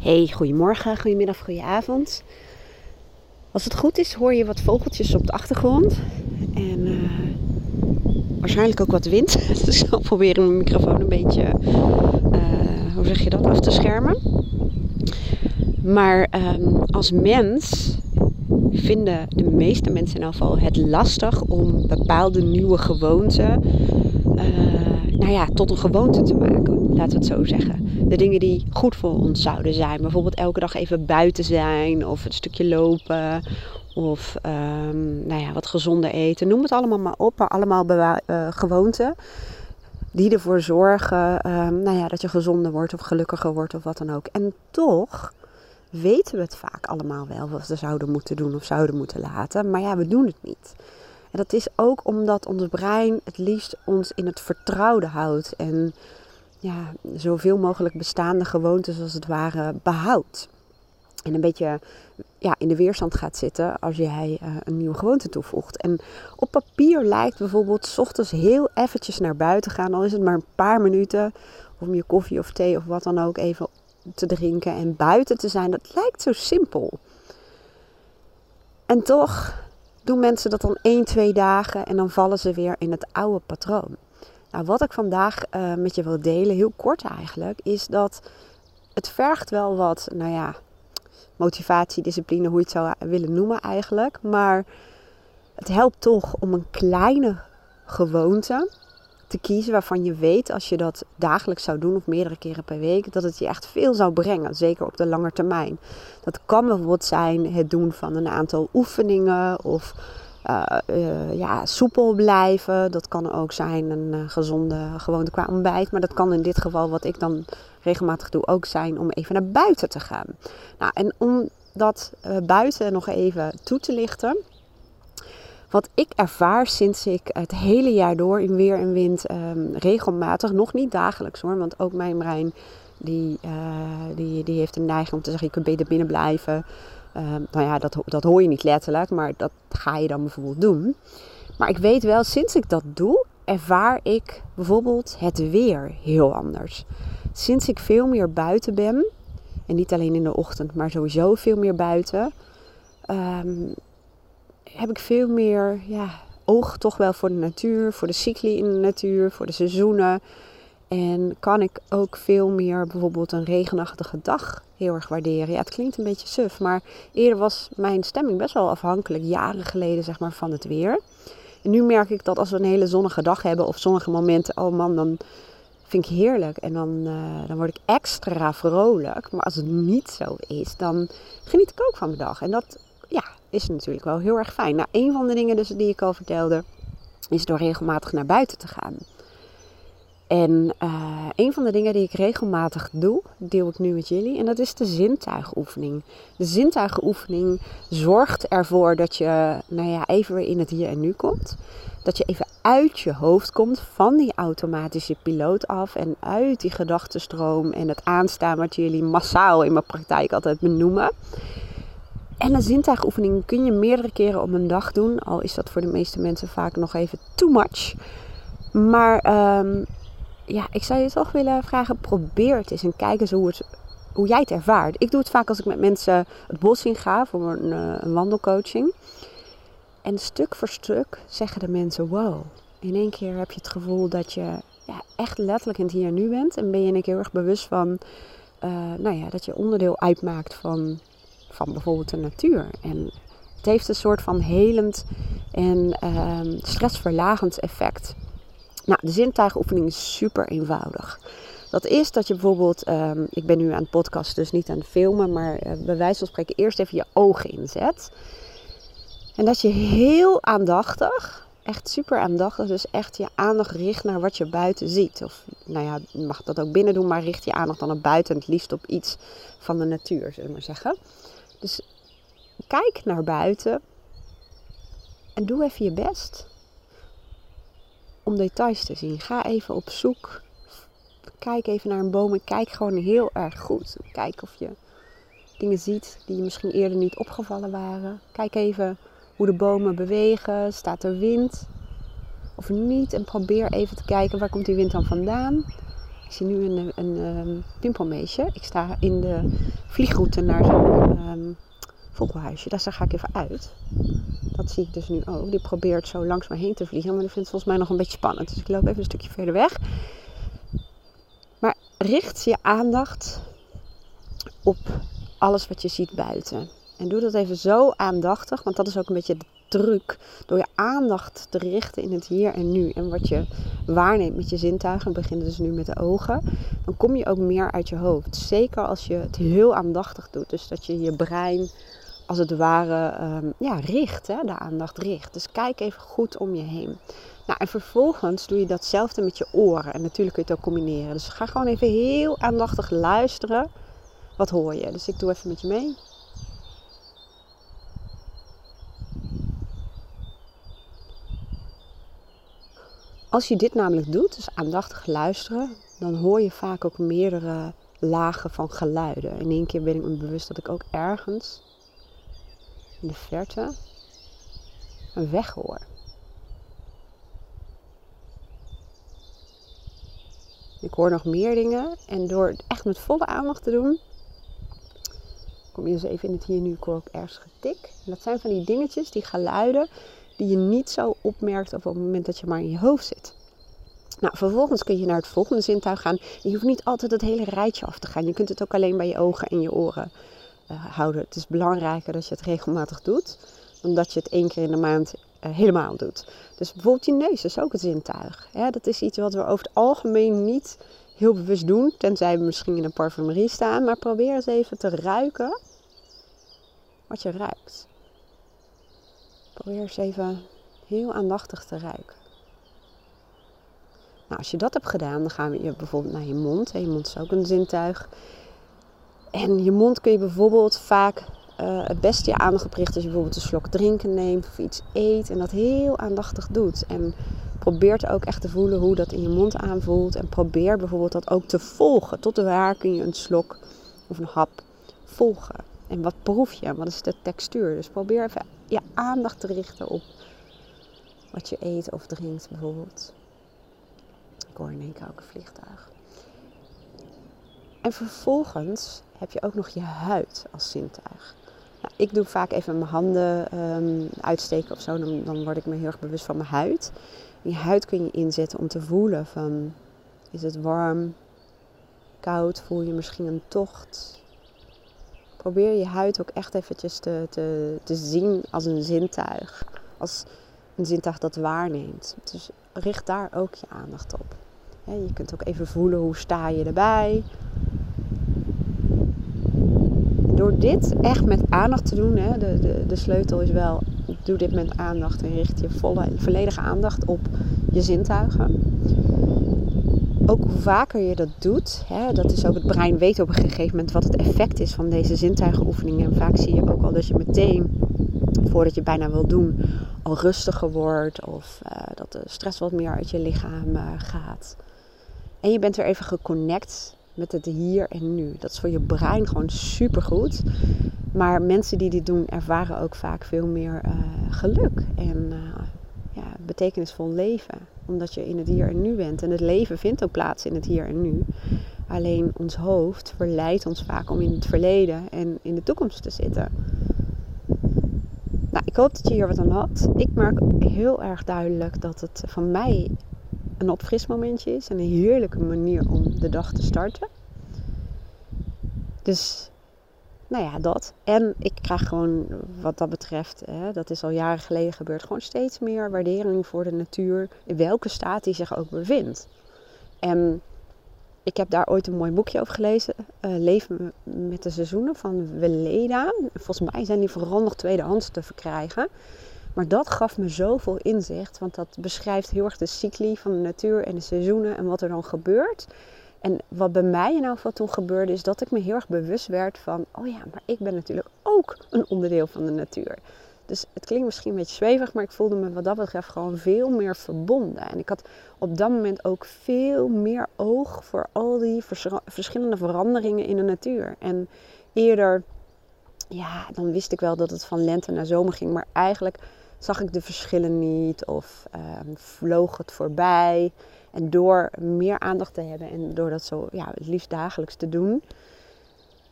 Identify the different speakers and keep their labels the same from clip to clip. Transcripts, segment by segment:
Speaker 1: Hey, goedemorgen, goedemiddag, goedenavond. Als het goed is, hoor je wat vogeltjes op de achtergrond. En uh, waarschijnlijk ook wat wind. Dus ik zal proberen mijn microfoon een beetje, uh, hoe zeg je dat, af te schermen. Maar um, als mens vinden de meeste mensen in geval het lastig om bepaalde nieuwe gewoonten uh, nou ja, tot een gewoonte te maken, laten we het zo zeggen. De dingen die goed voor ons zouden zijn. Bijvoorbeeld elke dag even buiten zijn of een stukje lopen of um, nou ja, wat gezonder eten. Noem het allemaal maar op, maar allemaal uh, gewoonten die ervoor zorgen um, nou ja, dat je gezonder wordt of gelukkiger wordt of wat dan ook. En toch weten we het vaak allemaal wel wat we zouden moeten doen of zouden moeten laten, maar ja, we doen het niet. En dat is ook omdat ons brein het liefst ons in het vertrouwde houdt en ja, zoveel mogelijk bestaande gewoontes als het ware behoudt. En een beetje ja, in de weerstand gaat zitten als jij uh, een nieuwe gewoonte toevoegt. En op papier lijkt bijvoorbeeld s ochtends heel eventjes naar buiten gaan, al is het maar een paar minuten, om je koffie of thee of wat dan ook even te drinken en buiten te zijn. Dat lijkt zo simpel. En toch doen mensen dat dan 1, 2 dagen en dan vallen ze weer in het oude patroon. Nou, wat ik vandaag uh, met je wil delen, heel kort eigenlijk, is dat het vergt wel wat, nou ja, motivatie, discipline, hoe je het zou willen noemen eigenlijk. Maar het helpt toch om een kleine gewoonte te kiezen waarvan je weet als je dat dagelijks zou doen of meerdere keren per week, dat het je echt veel zou brengen, zeker op de lange termijn. Dat kan bijvoorbeeld zijn het doen van een aantal oefeningen of uh, uh, ja, soepel blijven. Dat kan ook zijn een uh, gezonde gewoonte qua ontbijt. Maar dat kan in dit geval, wat ik dan regelmatig doe, ook zijn om even naar buiten te gaan. Nou, en om dat buiten nog even toe te lichten. Wat ik ervaar sinds ik het hele jaar door in weer en wind um, regelmatig, nog niet dagelijks hoor, want ook mijn brein die, die, die heeft een neiging om te zeggen: je kunt beter binnen blijven. Um, nou ja, dat, dat hoor je niet letterlijk, maar dat ga je dan bijvoorbeeld doen. Maar ik weet wel, sinds ik dat doe, ervaar ik bijvoorbeeld het weer heel anders. Sinds ik veel meer buiten ben, en niet alleen in de ochtend, maar sowieso veel meer buiten, um, heb ik veel meer ja, oog toch wel voor de natuur, voor de cycli in de natuur, voor de seizoenen. En kan ik ook veel meer bijvoorbeeld een regenachtige dag heel erg waarderen. Ja, het klinkt een beetje suf, maar eerder was mijn stemming best wel afhankelijk, jaren geleden zeg maar, van het weer. En nu merk ik dat als we een hele zonnige dag hebben of zonnige momenten, oh man, dan vind ik heerlijk. En dan, uh, dan word ik extra vrolijk. Maar als het niet zo is, dan geniet ik ook van mijn dag. En dat ja, is natuurlijk wel heel erg fijn. Nou, een van de dingen dus die ik al vertelde, is door regelmatig naar buiten te gaan. En uh, een van de dingen die ik regelmatig doe, deel ik nu met jullie. En dat is de zintuigoefening. De zintuigoefening zorgt ervoor dat je nou ja, even weer in het hier en nu komt. Dat je even uit je hoofd komt van die automatische piloot af. En uit die gedachtenstroom en het aanstaan wat jullie massaal in mijn praktijk altijd benoemen. En een zintuigoefening kun je meerdere keren op een dag doen. Al is dat voor de meeste mensen vaak nog even too much. Maar um, ja, ik zou je toch willen vragen, probeer het eens en kijk eens hoe, het, hoe jij het ervaart. Ik doe het vaak als ik met mensen het bos in ga voor een, eh, een wandelcoaching. En stuk voor stuk zeggen de mensen, wow, in één keer heb je het gevoel dat je ja, echt letterlijk in het hier en nu bent. En ben je een keer heel erg bewust van, uh, nou ja, dat je onderdeel uitmaakt van, van bijvoorbeeld de natuur. En het heeft een soort van helend en uh, stressverlagend effect. Nou, de zintuigoefening is super eenvoudig. Dat is dat je bijvoorbeeld, um, ik ben nu aan het podcast, dus niet aan het filmen, maar uh, bij wijze van spreken eerst even je ogen inzet. En dat je heel aandachtig, echt super aandachtig, dus echt je aandacht richt naar wat je buiten ziet. Of nou ja, je mag dat ook binnen doen, maar richt je aandacht dan naar buiten en het liefst op iets van de natuur, zullen we maar zeggen. Dus kijk naar buiten en doe even je best om details te zien. Ga even op zoek. Kijk even naar een boom en kijk gewoon heel erg goed. Kijk of je dingen ziet die je misschien eerder niet opgevallen waren. Kijk even hoe de bomen bewegen. Staat er wind of niet? En probeer even te kijken waar komt die wind dan vandaan. Ik zie nu een, een, een pimpelmeesje. Ik sta in de vliegroute naar zo'n um, vogelhuisje. Daar ga ik even uit. Dat zie ik dus nu ook. Die probeert zo langs me heen te vliegen. Maar die vindt het volgens mij nog een beetje spannend. Dus ik loop even een stukje verder weg. Maar richt je aandacht op alles wat je ziet buiten. En doe dat even zo aandachtig, want dat is ook een beetje de truc. Door je aandacht te richten in het hier en nu. En wat je waarneemt met je zintuigen, we beginnen dus nu met de ogen. Dan kom je ook meer uit je hoofd. Zeker als je het heel aandachtig doet. Dus dat je je brein als het ware um, ja, richt, hè, de aandacht richt. Dus kijk even goed om je heen. Nou, en vervolgens doe je datzelfde met je oren. En natuurlijk kun je het ook combineren. Dus ga gewoon even heel aandachtig luisteren. Wat hoor je? Dus ik doe even met je mee. Als je dit namelijk doet, dus aandachtig luisteren, dan hoor je vaak ook meerdere lagen van geluiden. In één keer ben ik me bewust dat ik ook ergens in de verte een weg hoor. Ik hoor nog meer dingen en door het echt met volle aandacht te doen, kom je dus even in het hier nu, ik hoor ook ergens getik. Dat zijn van die dingetjes, die geluiden, die je niet zo opmerkt op het moment dat je maar in je hoofd zit. Nou, vervolgens kun je naar het volgende zintuig gaan. je hoeft niet altijd het hele rijtje af te gaan. Je kunt het ook alleen bij je ogen en je oren uh, houden. Het is belangrijker dat je het regelmatig doet, dan dat je het één keer in de maand uh, helemaal doet. Dus bijvoorbeeld je neus is ook het zintuig. Dat is iets wat we over het algemeen niet heel bewust doen, tenzij we misschien in een parfumerie staan. Maar probeer eens even te ruiken wat je ruikt. Probeer eens even heel aandachtig te ruiken. Nou, als je dat hebt gedaan, dan gaan we bijvoorbeeld naar je mond. Je mond is ook een zintuig. En je mond kun je bijvoorbeeld vaak uh, het beste je aandacht op richten als je bijvoorbeeld een slok drinken neemt of iets eet en dat heel aandachtig doet. En probeer ook echt te voelen hoe dat in je mond aanvoelt. En probeer bijvoorbeeld dat ook te volgen. Tot waar kun je een slok of een hap volgen. En wat proef je? Wat is de textuur? Dus probeer even je aandacht te richten op wat je eet of drinkt bijvoorbeeld. Ik hoor in één keer ook een vliegtuig. En vervolgens heb je ook nog je huid als zintuig. Nou, ik doe vaak even mijn handen um, uitsteken of zo. Dan, dan, word ik me heel erg bewust van mijn huid. je huid kun je inzetten om te voelen van... Is het warm? Koud? Voel je misschien een tocht? Probeer je huid ook echt eventjes te, te, te zien als een zintuig. Als een zintuig dat waarneemt. Dus richt daar ook je aandacht op. Je kunt ook even voelen hoe sta je erbij door dit echt met aandacht te doen, hè, de, de, de sleutel is wel, doe dit met aandacht en richt je volle, volledige aandacht op je zintuigen. Ook hoe vaker je dat doet, hè, dat is ook het brein weet op een gegeven moment wat het effect is van deze zintuigenoefeningen. En vaak zie je ook al dat je meteen, voordat je bijna wil doen, al rustiger wordt of uh, dat de stress wat meer uit je lichaam uh, gaat. En je bent weer even geconnect met het hier en nu. Dat is voor je brein gewoon super goed. Maar mensen die dit doen ervaren ook vaak veel meer uh, geluk en uh, ja, betekenisvol leven. Omdat je in het hier en nu bent. En het leven vindt ook plaats in het hier en nu. Alleen ons hoofd verleidt ons vaak om in het verleden en in de toekomst te zitten. Nou, ik hoop dat je hier wat aan had. Ik merk heel erg duidelijk dat het van mij een opfrismomentje is en een heerlijke manier om de dag te starten. Dus, nou ja, dat. En ik krijg gewoon, wat dat betreft, hè, dat is al jaren geleden gebeurd, gewoon steeds meer waardering voor de natuur, in welke staat die zich ook bevindt. En ik heb daar ooit een mooi boekje over gelezen, uh, Leven met de seizoenen van Weleda. Volgens mij zijn die vooral nog tweedehands te verkrijgen. Maar dat gaf me zoveel inzicht, want dat beschrijft heel erg de cycli van de natuur en de seizoenen en wat er dan gebeurt. En wat bij mij in elk geval toen gebeurde, is dat ik me heel erg bewust werd van: oh ja, maar ik ben natuurlijk ook een onderdeel van de natuur. Dus het klinkt misschien een beetje zweverig, maar ik voelde me wat dat betreft gewoon veel meer verbonden. En ik had op dat moment ook veel meer oog voor al die verschillende veranderingen in de natuur. En eerder, ja, dan wist ik wel dat het van lente naar zomer ging, maar eigenlijk zag ik de verschillen niet of uh, vloog het voorbij. En door meer aandacht te hebben en door dat zo ja, het liefst dagelijks te doen,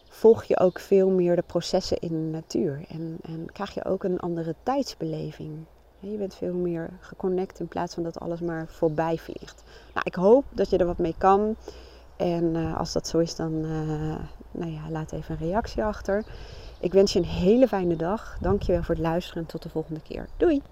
Speaker 1: volg je ook veel meer de processen in de natuur. En, en krijg je ook een andere tijdsbeleving. Je bent veel meer geconnect in plaats van dat alles maar voorbij vliegt. Nou, ik hoop dat je er wat mee kan. En uh, als dat zo is, dan uh, nou ja, laat even een reactie achter. Ik wens je een hele fijne dag. Dankjewel voor het luisteren en tot de volgende keer. Doei!